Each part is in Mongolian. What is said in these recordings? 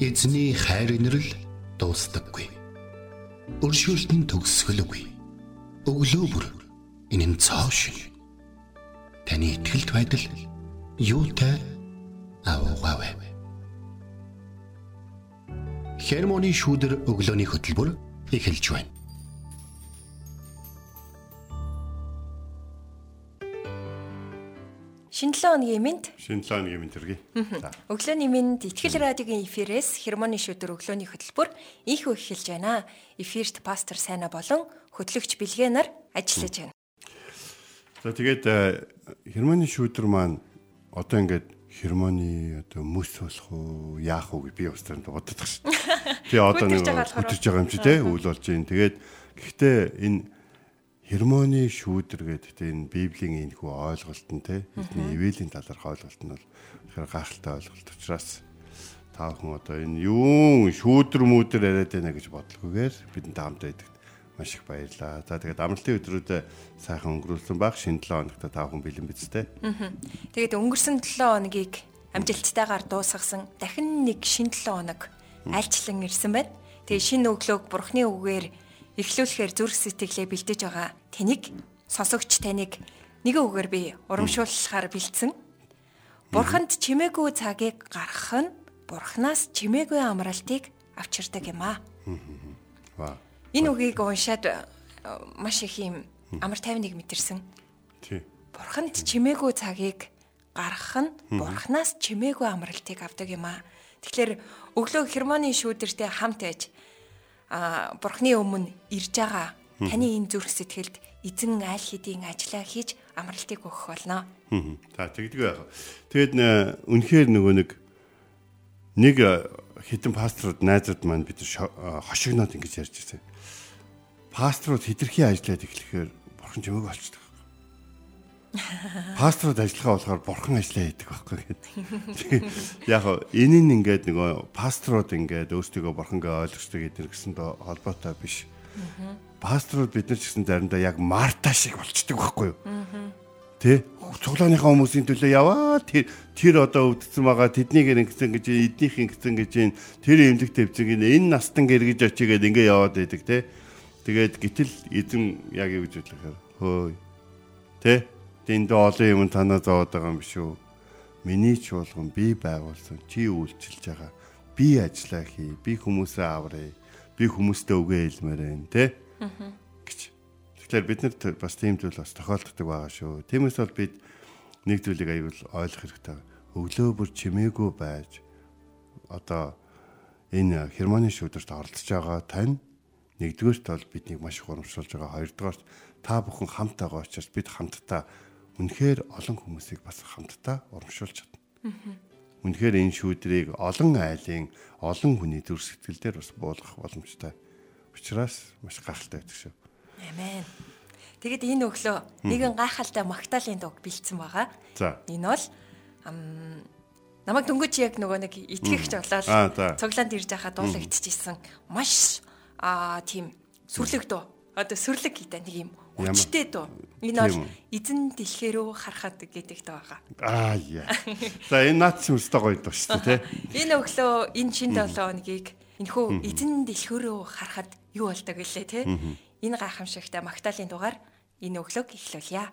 Эзний хайр инрэл дуустдаггүй. Өршөөлт нь төгсгөлгүй. Өглөө бүр энэ нь цоо шин. Таны ихтгэлт байдал юутай аавгаавэ. Хермоны шүүдэр өглөөний хөтөлбөр эхэлж байна. Шинэ 7 өдрийн мэнд Шинэ 7 өдрийн мэнд төргий. За. Өглөөний мэнд Итгэл радиогийн эфирээс хермоны шүдэр өглөөний хөтөлбөр их их эхэлж байна. Эфирт пастор Сайна болон хөтлөгч Билгэнаар ажиллаж байна. За тэгээд э, хермоны шүдэр маань одоо ингээд хермоны одоо мөс болох уу яах уу гэж би устдаа боддог шин. Тэгээ одоо нэг хөтөж байгаа юм чи те үйл болж байна. Тэгээд гэхдээ энэ Хермоны шүүдэр гэдэг энэ Библийн энэ хүү ойлголт нь те бидний ивэлийн талаарх ойлголт нь бол тэгэхээр гайхалтай ойлголт учраас та бүхэн одоо энэ юу шүүдэр мүүдэр яриад байна гэж бодлогоогоор бидэнд хамт байдагт маш их баярлаа. За тэгээд амралтын өдрүүдэд сайхан өнгөрүүлсэн баг шинэ 7 хоногт та бүхэн бэлэн бидтэй. Тэгээд өнгөрсөн 7 хоногийг амжилттайгаар дуусгасан дахин нэг шинэ 7 хоног альчлан ирсэн байна. Тэгээд шинэ өглөөг бурхны үгээр эхлүүлэхээр зүрх сэтгэлээ бэлдэж байгаа таныг сонсогч таныг нэгэн үгээр би урамшуулахаар бэлдсэн. Бурханд чимээгүй цагийг гаргах нь Бурханаас чимээгүй амралтыг авчирдаг юм аа. Энэ үгийг уншаад э, маш их юм амар тайвныг мэдэрсэн. Тий. Бурханд чимээгүй цагийг гаргах нь Бурханаас чимээгүй амралтыг авдаг юм аа. Тэгэхээр өглөө хермоны шүүдэртэй хамт байж а бурхны өмнө ирж байгаа таны энэ зүрх сэтгэлд эзэн аль хэдийн ажиллаа хийж амралтыг өгөх болно. За тэгдэг байх. Тэгэд үнэхээр нөгөө нэг нэг хитэн пасторууд найзууд маань бид хошигноод ингэж ярьж байсан. Пасторууд хитрхи ажиллаад эхлэхээр бурхан чимээг олчдаг. Пасторууд ажиллахаа болохоор бурхан ажиллаа хийдэг байхгүй гэдэг. Яг энэ нь ингээд нөгөө пасторууд ингээд өөрсдөө бурхангаа ойлгочтой гэдэг гэсэн холбоотой биш. Пасторууд бид нар ч гэсэн заримдаа яг Марта шиг болчдөг байхгүй юу? Тэ? Цуглааныхаа хүмүүсийн төлөө яваа тэр тэр одоо өвдсөн байгаа тэднийг ингэсэн гэж эднийх ингэсэн гэж тэр эмнэлэг тавьцэг энэ настан гэргэж очигээд ингээ яваад байдаг те. Тэгээд гítэл эзэн яг юу гэж бодлохоор хөөй. Тэ? Энд олон юм танаа зовоод байгаа юм биш үү? Миний чуулган би байгуулсан. Чи үйлчилж байгаа. Би ажиллаа хий. Би хүмүүсээ аврая. Би хүмүүстээ үгээ хэлмээр байна, тэ? Аа. гэж. Тэгэхээр бид нарт бас тийм зүйл бас тохиолддог байгаа шүү. Тиймээс бол бид нэг зүйлийг аягүй ойлгох хэрэгтэй. Өглөө бүр чимээгүй байж одоо энэ хермоны шүүдэрт оролцож байгаа тань нэгдүгээрт бол биднийг маш их урамшуулж байгаа. Хоёрдугаарт та бүхэн хамт байгаа учраас бид хамтдаа үнэхээр олон хүмүүсийг бас хамтдаа урамшуулж чадна. Үнэхээр энэ шүүдрийг олон айлын олон хүний зүрх сэтгэл дээр бас буулгах боломжтой. Учираас маш гайхалтай байдаг шүү. Амен. Тэгэд энэ өглөө нэгэн гайхалтай магтаалын дуу бэлдсэн байгаа. За. Энэ бол намайг дөнгөж яг нөгөө нэг итгэгч болоод цуглаанд ирж байхад дуулагдчихсэн маш аа тийм сүрлэг дуу. Одоо сүрлэг гэдэг нэг юм Хүчтэй дөө. Энэ бол эзэн дэлхээ рүү харахад гэдэг байгаа. Аа яа. За энэ наац юм өстой гоё дөө шүү дээ. Энэ өглөө энэ шин 7 хоногийг энэхүү эзэн дэлхөө рүү харахад юу болдог гэлээ те. Энэ гайхамшигтай магтаалын дугаар энэ өглөөг эхлүүлье.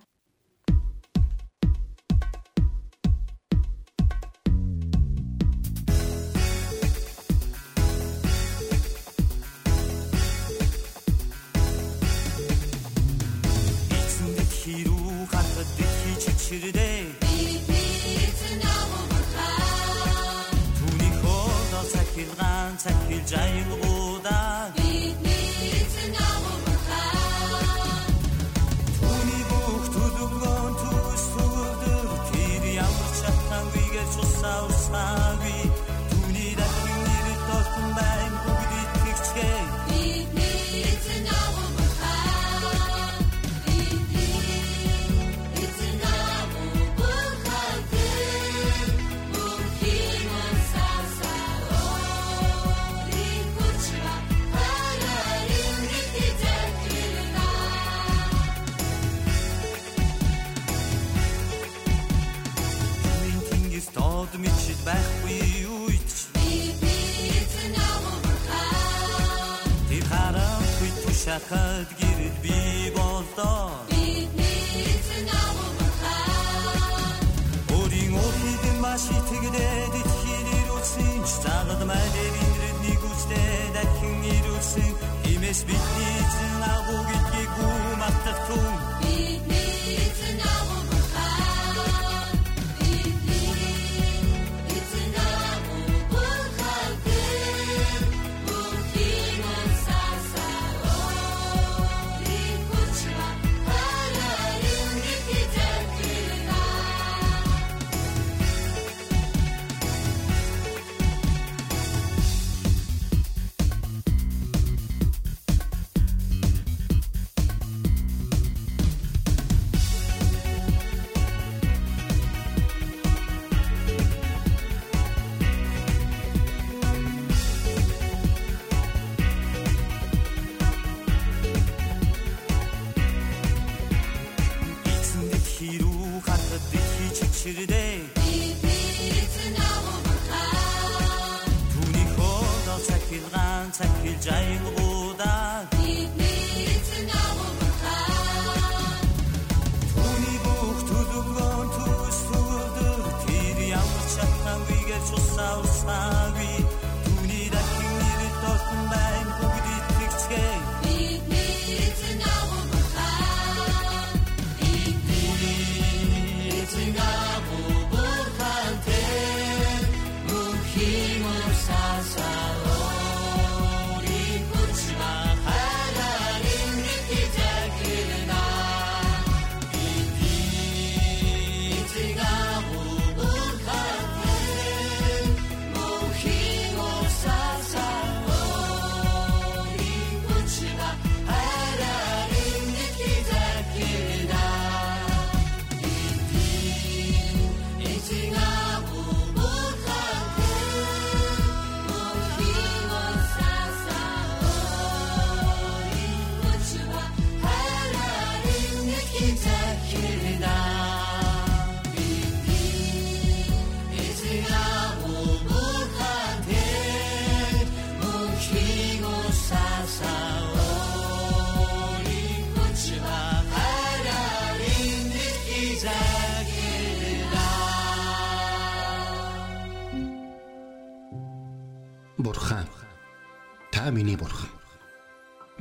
hecho salsa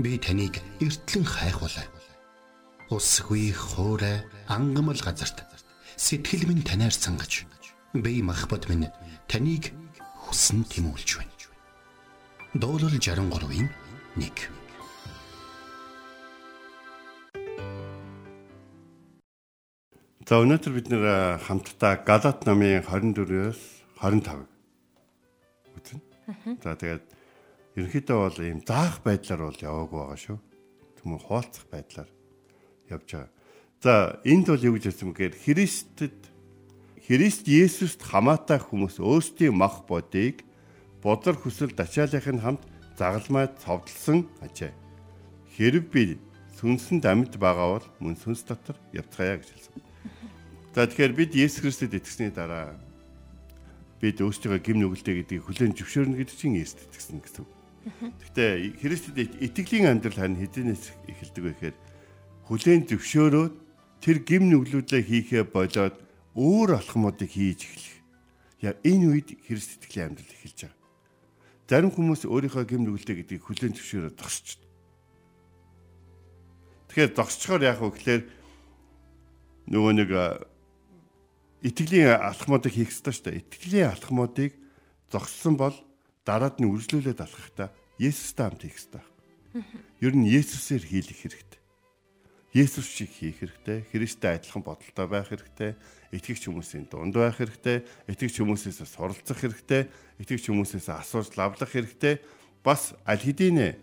Би таныг эртлэн хайхвалаа. Усгүй хоорой ангамл газарт сэтгэл минь танаар сангаж би махбат минь таныг хүсн тимүүлж байна. Дуурал 63-ийн 1 За өнөөдөр бид нэр хамтдаа Галат намын 24-өөс 25-ыг үзнэ. За тэгээд ерөнхийдөө бол ийм заах байдлаар бол яваагүй байгаа шүү. Түмэн хуалцах байдлаар явж байгаа. За энд бол юу гэж хэлсэн мэхээр Христэд Христ Есүст хамаатай хүмүүс өөрсдийн мах бодыг бодлор хүсэл дачаалын хамт загалмай цовдлсон ажээ. Хэрв би сүнсэнд амьд байгаа бол мөн сүнс дотор явцгаая гэж хэлсэн. За тэгэхээр бид Есүс Христэд итгэсний дараа бид өөрсдөө гим нүгэлтэй гэдгийг хүлээн зөвшөөрнө гэдэг чинь Есүст итгэсэн гэсэн. Гэхдээ Христэд итгэлийн амьдрал харин хэдийнээс эхэлдэг вэ гэхээр хүлээн зөвшөөрөөд тэр гим нүглүүдээ хийхээ болоод өөр алхмуудыг хийж эхлэх. Яг энэ үед Христ итгэлийн амьдрал эхэлж байгаа. Зарим хүмүүс өөрийнхөө гим нүгэлтэй гэдгийг хүлээн зөвшөөрөөд зогсч. Тэгэхээр зогсчоор яах вэ гэхээр нөгөө нэг итгэлийн алхмуудыг хийх ёстой шүү дээ. Итгэлийн алхмуудыг зогссон бол дараад нь үргэлжлүүлээд алхахдаа Есүстэй хамт хийх ёстой. Ер нь Есүсээр хийлэх хэрэгтэй. Есүс шиг хийх хэрэгтэй. Христтэй адилхан бодолтой байх хэрэгтэй. Итгэгч хүмүүсийн дунд байх хэрэгтэй. Итгэгч хүмүүсээс суралцах хэрэгтэй. Итгэгч хүмүүсээс асууж лавлах хэрэгтэй. Бас аль хэдийн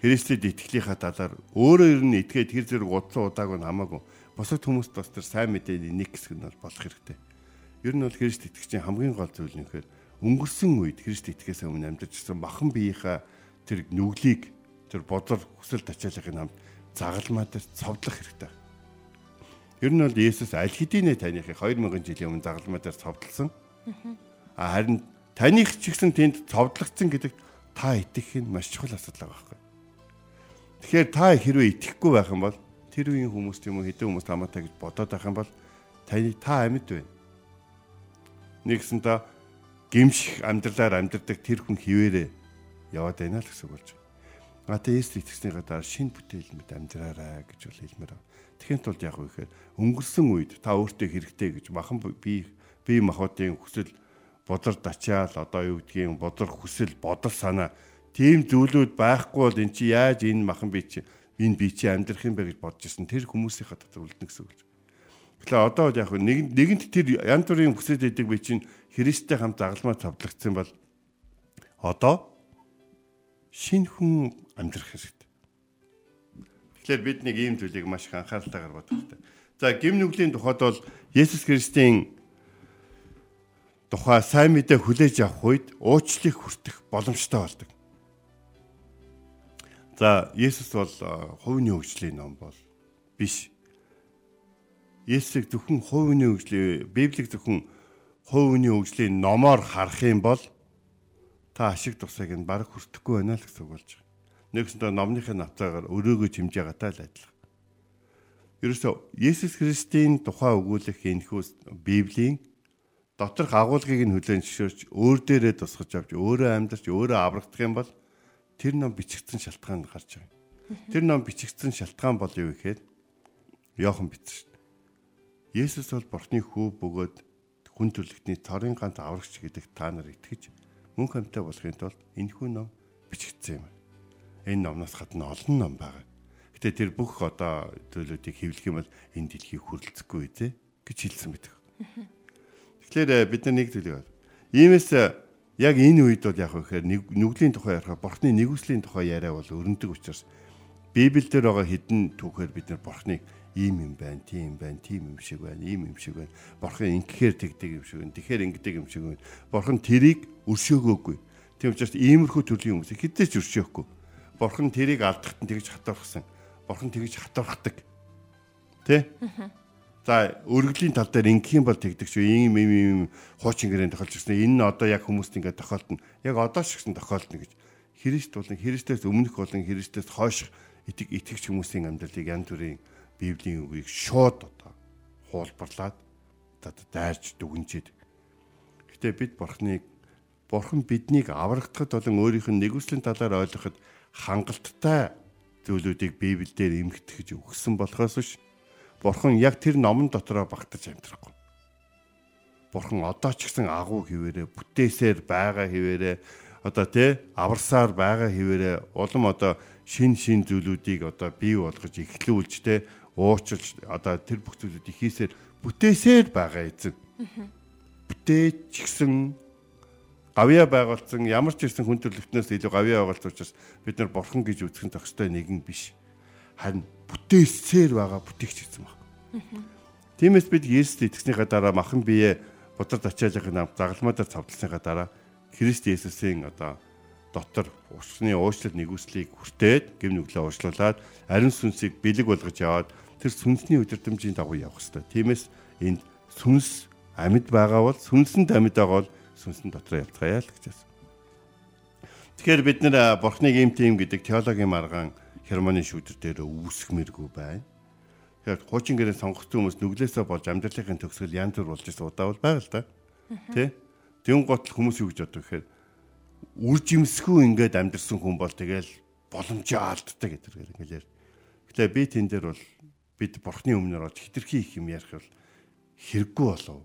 Христэд итгэлийнхаа талаар өөрөө ер нь итгээд тэр зэрэг удсан удааг нь хамаагүй бусад хүмүүст бас тэр сайн мэдээний нэг хэсэг нь бол болох хэрэгтэй. Ер нь бол Христ итгэгчийн хамгийн гол зүйл нь гэхээр өнгөрсөн үед Христ итгэхээс өмнө амьдарч ирсэн махан биеийнхаа тэр нүглийг тэр бодлор хүсэл тачаалгын хамт загалмаа дээр цовдлох хэрэгтэй. Ер нь бол Есүс аль хэдийнэ таныхыг 2000 жилийн өмнө загалмаа дээр цовдлсон. А харин таных ч гэсэн тэнд цовдлогдсон гэдэг та итгэх нь маш чухал асуудал байгаа байхгүй. Тэгэхээр та хэрвээ итгэхгүй байх юм бол тэр үеийн хүмүүс юм уу хэдэн хүмүүс тамаатай гэж бодоод байх юм бол таны та амьд байна. Нэгсэн та гимших амьдралаар амьдрдаг тэр хүн хിവэрэ яваад байна л гэсэн болж байна. А тэ Есүс итгэсний гадаар шин бүтээл мэд амьдраарай гэж бол хэлмээр байна. Тэгэхин тулд яг үхээр өнгөрсөн үед та өөртөө хэрэгтэй гэж махан би би махуудын хүсэл бодлор дачаал одоо юу гэдгийг бодлор хүсэл бодол санаа тийм зүйлүүд байхгүй бол эн чи яаж энэ махан би чи энэ би чи амьдрах юм бэ гэж бодож ирсэн тэр хүмүүсийнхаа дотор үлдэнэ гэсэн үг. Тэгэхээр одоо яг нэг нэгэнт тэр янз бүрийн хүсэл өгдөг би чинь Христтэй хамт загалмаа цавдлагдсан бол одоо шин хүн амьдрах хэрэгтэй. Тэгэхээр бид нэг ийм зүйлийг маш их анхааралтайгаар бодох хэрэгтэй. За гим нүглийн тухайд бол Есүс Христийн тухай сайн мэдээ хүлээж авах үед уучлалыг хүртэх боломжтой болдог. За Есүс бол хувийн хөгжлийн ном бол биш. Есүсийг зөвхөн хувийн хөгжлийн Библийг зөвхөн хувийн хөгжлийн номоор харах юм бол та ашиг тусыг нь баг хүртэхгүй байна л гэсэн үг болж байгаа. Нэгсэндээ номныхын навцаагаар өрөөгөө чимж байгаатай л адилхан. Ерөөсөө Есүс Христийн тухай өгүүлэх энэхүү Библийн доторх агуулгыг нь хүлээн зөвшөөрч өөр дээрээ тусгаж авч өөрөө амьдарч өөрөө аврагдах юм бол тэр ном бичигдсэн шалтгаан гарч байгаа. Тэр ном бичигдсэн шалтгаан бол юу гэхээр Йохан бичсэн. Есүс бол Бурхны хүү бөгөөд хүн төрлөختний цорын ганц аврагч гэдэг та нар итгэж мөн хамтаа болохын тулд энэхүү ном бичигдсэн юм. Энэ номноос гадна олон ном байгаа. Гэтэ тэр бүх одоо төлөвлөлтийг хэвлэх юм бол энэ дэлхийг хүрлцэхгүй үү гэж хэлсэн мэт. Тэгэхээр бид нар нэг зүйлийг байна. Иймээс яг энэ үед бол яг вэхээр нүглийн тухай ярих бурхны нэгүслийн тухай яриа бол өрнөдөг учраас Библиэлд байгаа хідэн түүхээр бид нар бурхныг ийм юм байна, тийм байна, тийм юм шиг байна, ийм юм шиг байна. Бурхан ингэхээр тэгдэг юм шиг байна. Тэгэхээр ингэдэг юм шиг байна. Бурхан тэрийг өршөөгөөгүй. Тийм учраас иймэрхүү төрлийн хүмүүс хэдэж өршөөхгүй. Бурхан тэрийг алдахад нь тэгж хатуурхсан. Бурхан тэгж хатуурхдаг. Тэ? За өргөлийн тал дээр ингэх юм бол тэгдэг шүү. Ийм ийм ийм хуучин гэрэн тохиолж ирсэн. Энэ нь одоо яг хүмүүст ингээд тохиолдно. Яг одоо шигсэн тохиолдно гэж. Христ болон Христээс өмнөх болон Христээс хойш итг итгэгч хүмүүсийн амьдралыг янз бүрийн Библийн үгийг шууд одоо хуулбарлаад одоо дайрж дүгнжид. Гэтэ бид бурхныг бурхан биднийг аврагдахад болон өөрийнх нь нэгүслийн талаар ойлгоход хангалттай зүйлүүдийг Библиэлд эмгэтгэж өгсөн болохоос биш Бурхан яг тэр номон дотроо багтаж амьдрахгүй. Бурхан одоо ч гэсэн агуу хിവэрэ бүтээсээр байгаа хിവэрэ одоо тий аварсаар байгаа хിവэрэ улам одоо шин шин зүйлүүдийг одоо бий болгож эхлүүлж тий уучлж одоо тэр бүх зүйлүүдийг хийсээр бүтээсээр байгаа эзэн. Бүтээч гисэн гавья байгуулсан ямар ч ирсэн хүн төрлөختнөөс илүү гавья байгуулсан учраас бид нар бурхан гэж үзэх нь тохстой нэгэн биш харин бүтээсээр байгаа бүтээгч гэсэн баг. Тиймээс бид Есүст итгэснийхаа дараа махан бие бодрод ачаалгын нам загалмаа дээр цавдлсныхаа дараа Христ Есүсийн одоо дотор усны уучлал нэгүслийг хүртээд гим нүглээ уучлуулад ариун сүнсийг бэлэг болгож яваад тэр сүнсний өдөртөмжийн дагуу явах хэрэгтэй. Тиймээс энд сүнс амьд байгаа бол сүнсэнд амьд байгаа бол сүнсэн дотор явцгаая л гэж байна. Тэгэхээр бид нэр бурхныг юм тийм гэдэг теологийн маргаан хермоны шүүдэр дээр үүсгмээргүй байна. Тэгэхээр хуучин гэрээ сонгогдсон хүмүүс нүглээсээ болж амьдралын төгсгөл янз бүр болж байгаа удаа бол байгаа л да. Тэ? Тэгүн готл хүмүүс юу гэж боддог гэхээр үр жимсгүй ингээд амьдрсан хүн бол тэгэл боломжоо алддаг гэдэг ингээл. Гэтэ би тэн дээр бол бид бурхны өмнөр олж хитрхи их юм ярих бол хэрэггүй болов.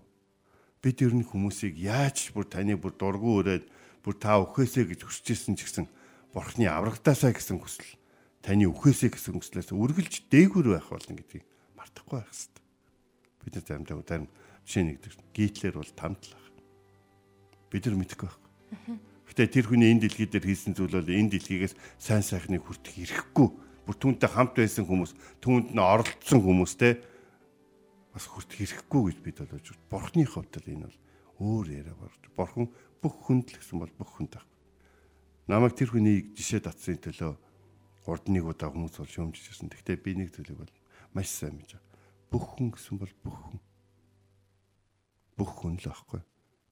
Бид ер нь хүмүүсийг яаж бүр таны бүр дургу өрөөд бүр та өхөөсэй гэж хүсэж исэн ч гэсэн бурхны аврагтаасаа гэсэн хүсэл таны үхээсэй гэсэн үгслээс үргэлж дээгүр байх болно гэдгийг мартахгүй байх хэрэгтэй. Бид нар заримдаа зарим жишээ нэгдэг. Гитлер бол тамтлах. Бид нар мэдэхгүй байхгүй. Гэтэ тэр хүний энэ дэлхий дээр хийсэн зүйл бол энэ дэлхийгээс сайн сайхныг хүртэх эрхгүй. Бүр түүнтэй хамт байсан хүмүүс, түүнд нь оролцсон хүмүүстэй бас хүртэх эрхгүй гэж бид болж байна. Бурхны хувьд л энэ бол өөр яриа болж. Бурхан бүх хүнд л гэсэн бол бүх хүнд байхгүй. Намайг тэр хүний жишээ татсны төлөө урд нэг удаа хүмүүс бол шөөмжж ирсэн. Гэхдээ би нэг зүйлийг бол маш сайн мэдэж байгаа. Бүх хүн гэсэн бол бүх хүн. Бүх хүн л байхгүй.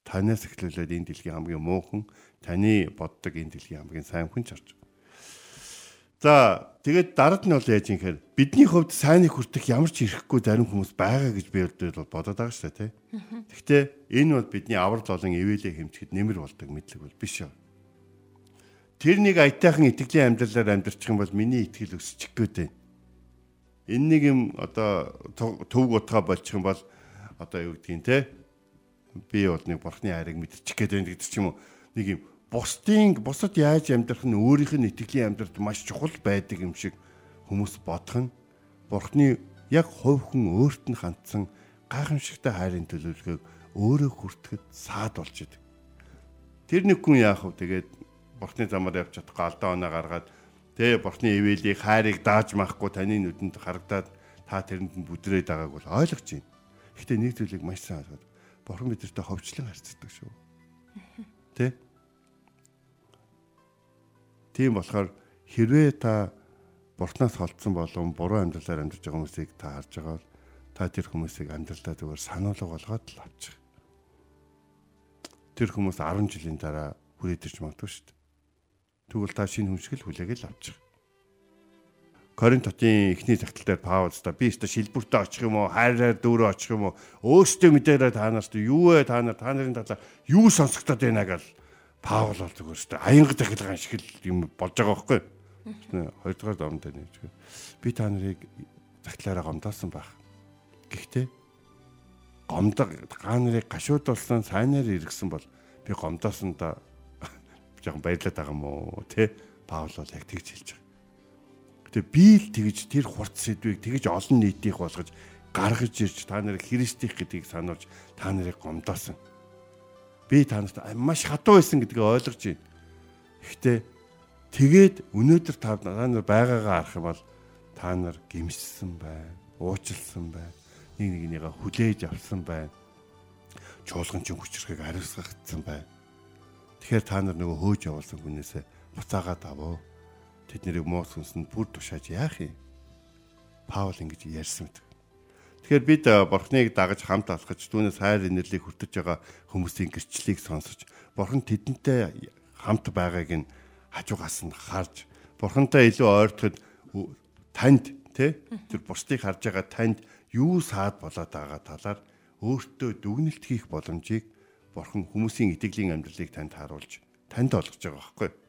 Танаас эхлүүлээд энэ дэлхийн хамгийн муу хүн, таны боддог энэ дэлхийн хамгийн сайн хүн ч орж. За тэгээд дараад нь бол яаж юм хэр бидний хувьд сайныг хүртэх ямар ч ирэхгүй зарим хүмүүс байгаа гэж би бол бодоод байгаа шүү дээ тий. Гэхдээ энэ бол бидний аврал болон ивэлээ хэмжихэд нэмэр болдог мэдлэг бол биш. Тэр нэг аятайхан итгэлийн амьдралаар амьдарчих юм бол миний итгэл өсчих гээд байна. Энэ нэг юм одоо төв утгаа болчих юм бол одоо юу гэдгийг те би бол нэг бурхны хайрыг мэдчих гээд байна гэдэг ч юм уу нэг юм бусдын бусад яаж амьдрах нь өөрийнх нь итгэлийн амьдралд маш чухал байдаг юм шиг хүмүүс бодох нь бурхны яг хувь хүн өөрт нь хандсан гайхамшигтай хайрын төлөвлөгөөг өөрөө хүртэхэд саад болж идэг. Тэр нэг хүн яах вэ? Тэгээд бурхны замаар явж чадахгүй алдаа оноо гаргаад тэгээ бурхны ивэлийг хайрыг дааж махгүй таны нүдэнд харагдаад та тэрэнд нь бүдрээд байгааг бол ойлгож байна. Гэхдээ нэг зүйлийг маш сайн ойлгоод бурхан бидэртэй ховчлон харьцдаг шүү. Тэ? Тийм болохоор хэрвээ та бурхнаас холдсон болон буруу амьдралаар амьдарч байгаа хүмүүсийг та харж байгаа бол та тэр хүмүүсийг амьдралдаа зүгээр сануулга болгоод л авчих. Тэр хүмүүс 10 жилийн дараа хүрээд ирж магадгүй шүү дээ. Тэгвэл та шинэ хүншгэл хүлээгээл авчих. Коринт хотын эхний загтал дээр Паул та би өөртөө шилбүртээ очих юм уу, хайраар дүүрээ очих юм уу, өөртөө мэдээрээ та нараас юу вэ та нар та нарын талаар юу сонсогдоод байна гэж Паул бол зүгээр шүү дээ. Аянга дахилгаан шиг юм болж байгаа байхгүй. Хоёрдугаар домд гэж. Би та нарыг загтлаараа гомдоосон байх. Гэхдээ гомдог га нарыг гашуудулсан сайнаар иргсэн бол би гомдоосон да жоохон баярлаад байгаа юм уу те Паул бол яг тэгж хэлж байгаа. Гэтэ би л тэгж тэр хурц сэдвийг тэгж олон нийтийг болгож гаргаж ирж та нарыг христих гэдгийг сануулж та нарыг гомдоосон би танарт маш хатуу байсан гэдгийг ойлгож байна. Гэхдээ тэгээд өнөөдөр та нар байгаагаа харах юм бол та нар гимшсэн байна, уучлсан байна, нэг нэгнийгээ хүлээж авсан байна. Чуулганчин хүчрэхийг хариуцгагдсан байна. Тэгэхээр та нар нөгөө хөөж явуулсан хүнээсээ буцаагаад аваа. Тэд нэрийг моос хүнсэнд бүр тушааж яах юм? Паул ингэж ярьсан мэт. Тэгэхээр бид бурхныг дагаж хамт алхаж түүнээс хайр инэрлийг хүртэж байгаа хүмүүсийн гэрчлэлийг сонсож бурхан тэдэнтэй хамт байгааг нь хажуугаас нь харж бурхантай илүү ойртоход танд тий тэр бусдыг харж байгаа танд юу саад болоод байгаа талаар өөртөө дүгнэлт хийх боломжийг бурхан хүмүүсийн итгэлийн амьдралыг танд харуулж танд олгож байгаа байхгүй.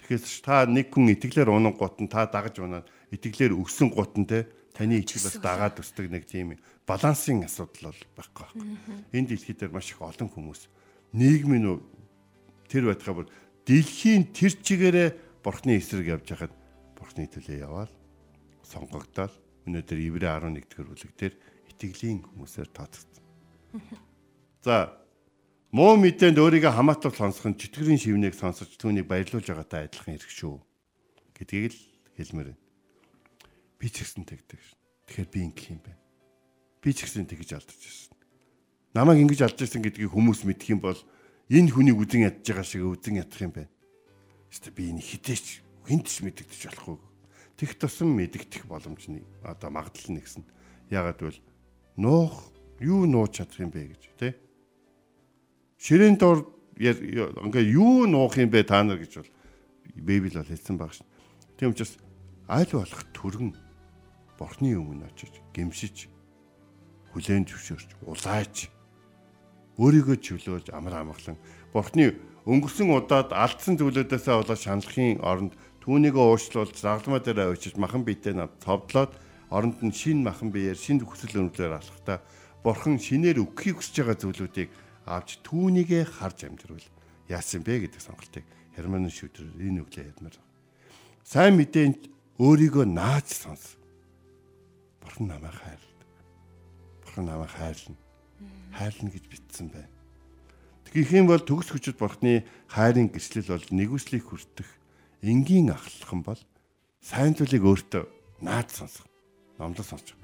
Тэгэхээр та нэг хүн итгэлээр унан гут нь та дагаж унаад итгэлээр өгсөн гут нь те таны ичиг бас дагаад өсдөг нэг тийм балансын асуудал бол байхгүй байхгүй. Энэ дэлхий дээр маш их олон хүмүүс нийгмийн тэр байтгаа бүр дэлхийн тэр чигээрээ бурхны эсрэг явж хахад бурхны төлөө яваал сонгогдоод өнөөдөр Иврэ 11 дэх бүлэг дээр итгэлийн хүмүүсээр тооцогдсон. За муу мэдээнд өөрийгөө хамаатал сонсох нь чөтгөрийн шивнийг сонсож түүнийг баярлуулж байгаатай адилхан хэрэг шүү гэдгийг л хэлмээр байна. Би ч гэсэн тэгдэг шин. Тэгэхээр би ингэх юм байна. Би ч гэсэн тэгж алдаж ирсэн. Намайг ингэж алдаж ирсэн гэдгийг хүмүүс мэдэх юм бол энэ хүнийг үзэн ядж байгаа шиг үзэн ядах юм байна. Гэхдээ би энэ хитээч хинт ч мэдэгдэж болохгүй. Тех тусам мэдэгдэх боломж нь одоо магадлал нэгсэн. Ягаад гэвэл нуух юу нууж чадах юм бэ гэж тий. Ширээн дор ингээ юу нуух юм бэ та нар гэж бол Библи бол хэлсэн баг шин. Тийм учраас аль болох төргөн бурхны өмнө очиж гимшиж хүлээн зөвшөөрч улааж өөрийгөө чөлөөлж амар амгалан бурхны өнгөрсөн удаад алдсан зүйлүүдээсээ болоод шаналхын оронд түүнийгөө уучлуулж загламаа дээр авчиж махан биетэй над цовдлоод оронд нь шин махан биеэр шин хүсэл өнөглөөр алхахта бурхан шинээр өгөхийг хүсэж байгаа зүйлүүдийг авч түүнийгээ харж амьдруул яасан бэ гэдэг сонголтыг Херман шүтэр энэ үглээ ядмаар. Сайн мэдээнд өөрийгөө нааж сонс. Бурхан намайг хайрлаа. Бурхан намайг хайрлна. Хайрлна гэж битсэн байна. Тэгэх юм бол төгс хүчит бурхны хайрын гислэл бол нэгүслийг хүртэх энгийн ахлах бол сайн зүйлийг өөртөө наад сонсох. Номлол сонсох.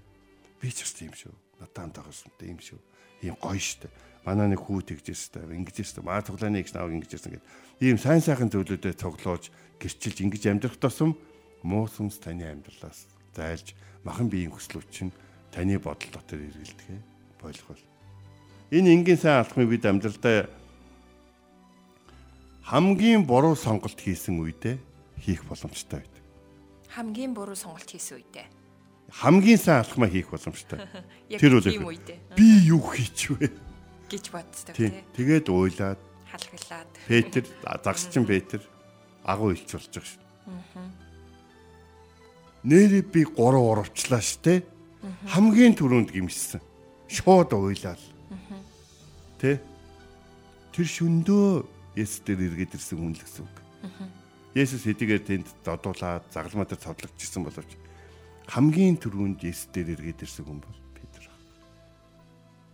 Би ч бас тийм шүү. Надад тагсан тийм шүү. Ийм гоё штэ. Манай нэг хүү тэгжээс та ингэж штэ. Маа цуглааны их нааг ингэж гэсэн гэд. Ийм сайн сайхан зүйлүүдэд цуглуулж гэрчилж ингэж амьдрах тусам муу сүнс таны амьдралаас зайлж махан биеийн хүслүүд чинь таны бодол дотор эргэлдэхэ бол. Энэ энгийн сайн алхмыг бид амьдралдаа хамгийн буруу сонголт хийсэн үедээ хийх боломжтой байдаг. хамгийн буруу сонголт хийсэн үедээ. Хамгийн сайн алхмаа хийх боломжтой. Тэр үл би юу хийчихвэ? Гэж боддог тий. Тэгээд уйлаад Халгалаад. Петр загсчин Петр агуу илч болж байгаа шүү. Нэрээ би 3 урвчлаа штэ. Хамгийн түрүүнд гимссэн. Шууд уйлал. Тэ? Тэр шөндөө Есүс дээр эргээд ирсэн хүн л гэсэн үг. Есүс хэдийгээр тэнд додуулаад дээр цодлогдчихсан боловч хамгийн түрүүнд Есүс дээр эргээд ирсэн хүн бол.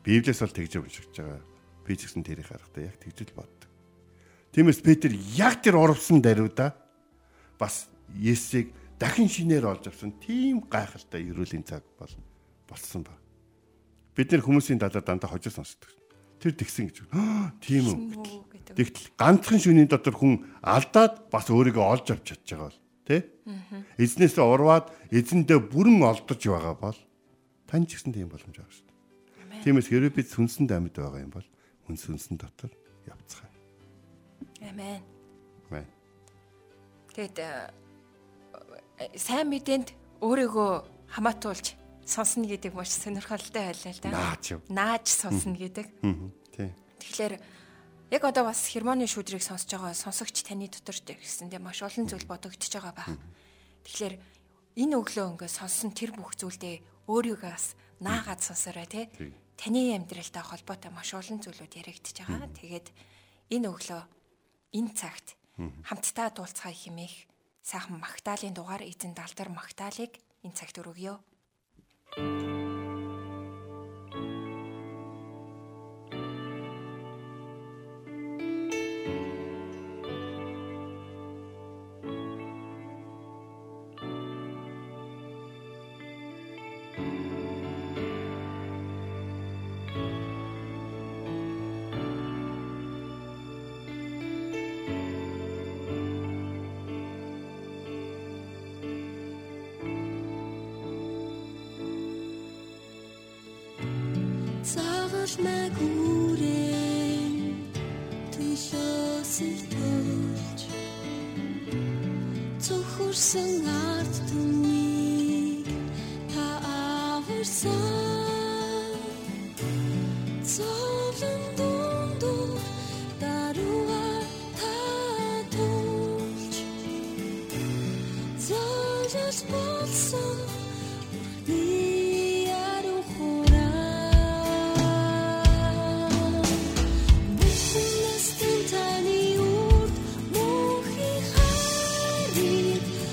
Библиэс бол тэгж уншиж байгаа. Би ч гэсэн тэрийг харахтаа яг тэгж л боддог. Тиймээс Петр яг тэр урвсан даруйда бас Есүсийг дахин шинээр олж авсан тийм гайхалтай эрүүлийн цаг бол болсон ба. Бид нэр хүмүүсийн дадаа дандаа хожир сонсдог. Тэр тэгсэн гэж. «Аа, Тийм үү. Гэдэг. Тэгтэл ганцхан шөнийн дотор хүн алдаад бас өөрийгөө олж авч чадж байгаа бол тий? Эзнээс урваад эзэндээ бүрэн олдож байгаа бол тань ч гэсэн тийм боломж байгаа шүү дээ. Тиймээс хэрэв бид сүнсэн амьд байгаа юм бол хүн сүнсэн дотор явцгаая. Амен. Амен. Тэгэд э, сайн мэдээнд өөрийгөө хамаатуулж сонсно гэдэг маш сонирхолтой байлаа л да. Наач юу. Нааж сонсно гэдэг. Мгм. Тий. Тэгэхээр яг одоо бас хермоны шүүдрийг сонсож байгаа сонсогч таны дотор гэсэндээ маш олон зүйл бодогдож байгаа ба. Тэгэхээр энэ өглөө ингээд сонссон тэр бүх зүйлдээ өөрийгөө бас наагаад сонсорой тий. Таны амьдралтай холбоотой маш олон зүйлүүд яригдчихэж байгаа. Тэгээд энэ өглөө энэ цагт хамтдаа дуулцгаая хэмээх сайхан магтаалын дугаар эзэн далдар магтаалыг энэ цагт өргөё. Цагаал мэгүрэн Цохорсон ард түмнийг та аварсан breathe.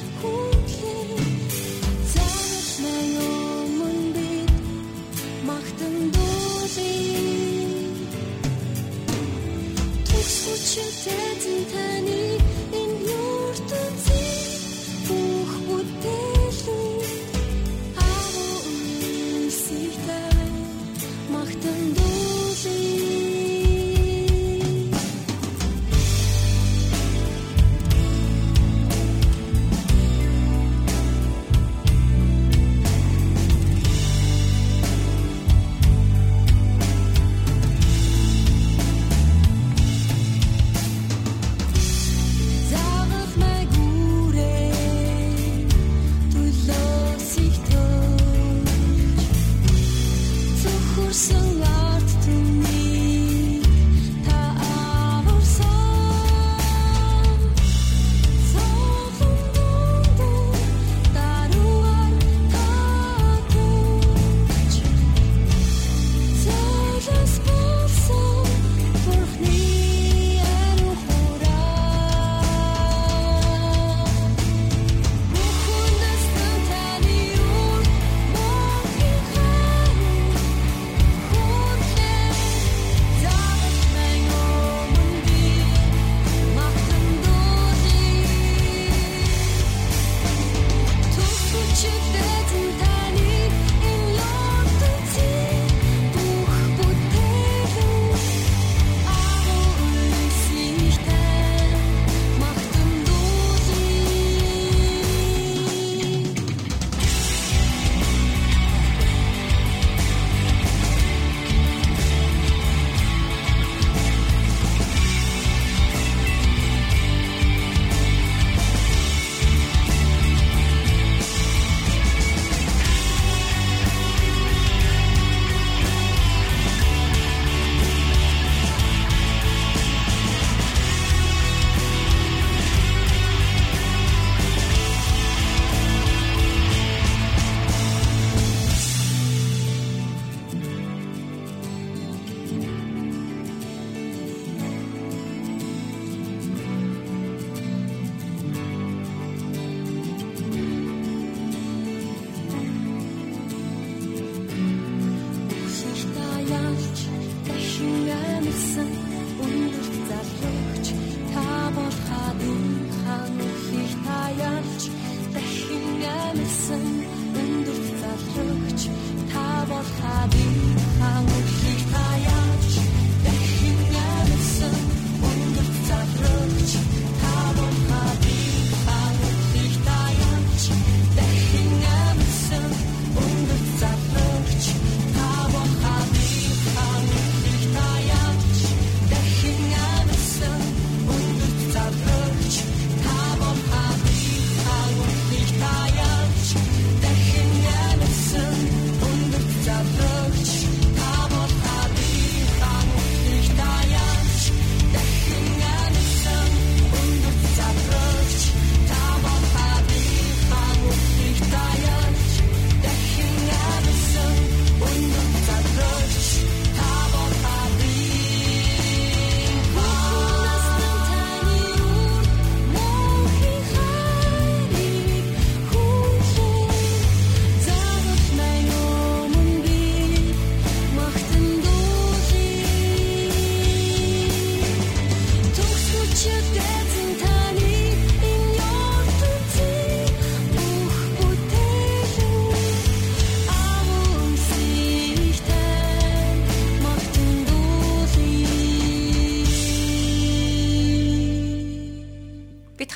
амьсан өндөр залругч та бол хаа би хаан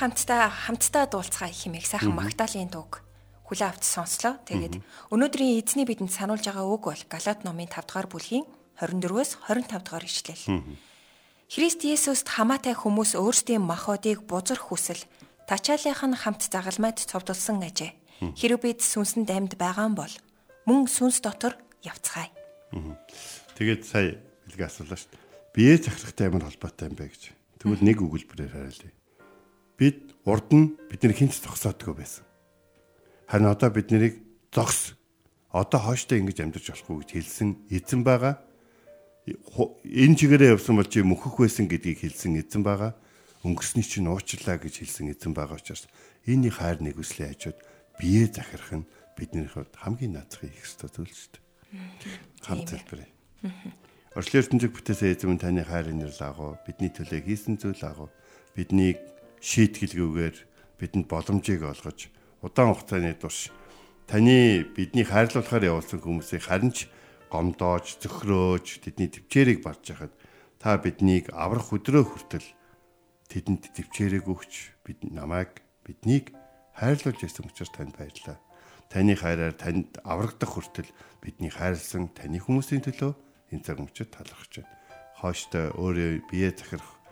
хамтдаа хамтдаа дуулцгаа хэмээх сайхан Магдалины дууг хүлээ авч сонслоо. Тэгээд өнөөдрийн эзний бидэнд сануулж байгаа үг бол Галат номын 5 дугаар бүлгийн 24-өөс 25 дугаар ишлэл. Христ Есүст хамаатай хүмүүс өөрсдийн махбодыг бузар хүсэл тачаалынх нь хамт загалмайд цовдлсон ажээ. Хэрв бид сүнсэнд амьд байгаа бол мөн сүнс дотор явцгаая. Тэгээд сая билгээ асуулаа шүү дээ. Бие захирахтай ямар холбоотой юм бэ гэж. Тэгвэл нэг өгүүлбэрээр хариулъя. Бид урд нь бидний хинт зогсоодгоо байсан. Харин одоо бид нарыг зогс. Одоо хооштой ингэж амьдарч болохгүй гэж хэлсэн эзэн байгаа. Энэ чигээрээ явсан бол чи мөхөх байсан гэдгийг хэлсэн эзэн байгаа. Өнгөрсний чинь уучлаа гэж хэлсэн эзэн байгаа учраас энэ хайр нэгүслийн хажууд бие захирах нь бидний хувьд хамгийн наацхан их ёстой зүйл шүү дээ. Хамт залбирая. Орчлын ертөнцөг бүтээсэн эзэм таны хайр инэрл агуу бидний төлөө хийсэн зүйл агуу биднийг шийтгэлгүйгээр бидэнд боломжийг олгож удаан хугацааны турш таны бидний хайрлуулахаар явуулсан хүмүүсийг харин ч гомдоож зөхрөөж тэдний төвчээрийг барж хахад та биднийг аврах өдрөө хүртэл тэдэнд төвчээрийг өгч бид намайг биднийг хайрлуулж ирсэн учраас танд баярлалаа. Таны хайраар танд аврагдах хүртэл бидний хайрлсан таны хүмүүсийн төлөө энэ цаг мөчид талархаж байна. Хооштой өөрөө бие захирах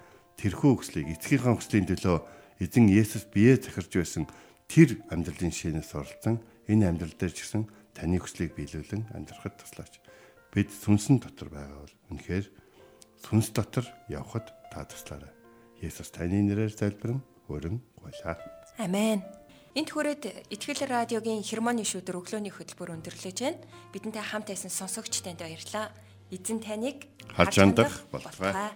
тэрхүү хүслийг эцгийнхээ хүслийн төлөө эзэн Есүс бие захирж байсан тэр амьдралын шинээс оролцсон энэ амьдрал дээр ч гэсэн таны хүслийг биелүүлэн амьдрахад туслаач. Бид сүнсэн дотор байгаа бол үнэхээр сүнс дотор явхад та туслаарай. Есүс таны нэрээр залбирэн өрн гуйлаа. Амен. Энт хүрээд Итгэл радиогийн хермоны шүдэр өглөөний хөтөлбөр өндөрлөж байна. Бидэнтэй хамт байсан сонсогч танд баярлалаа. Эзэн таныг Харж хандах болтугай.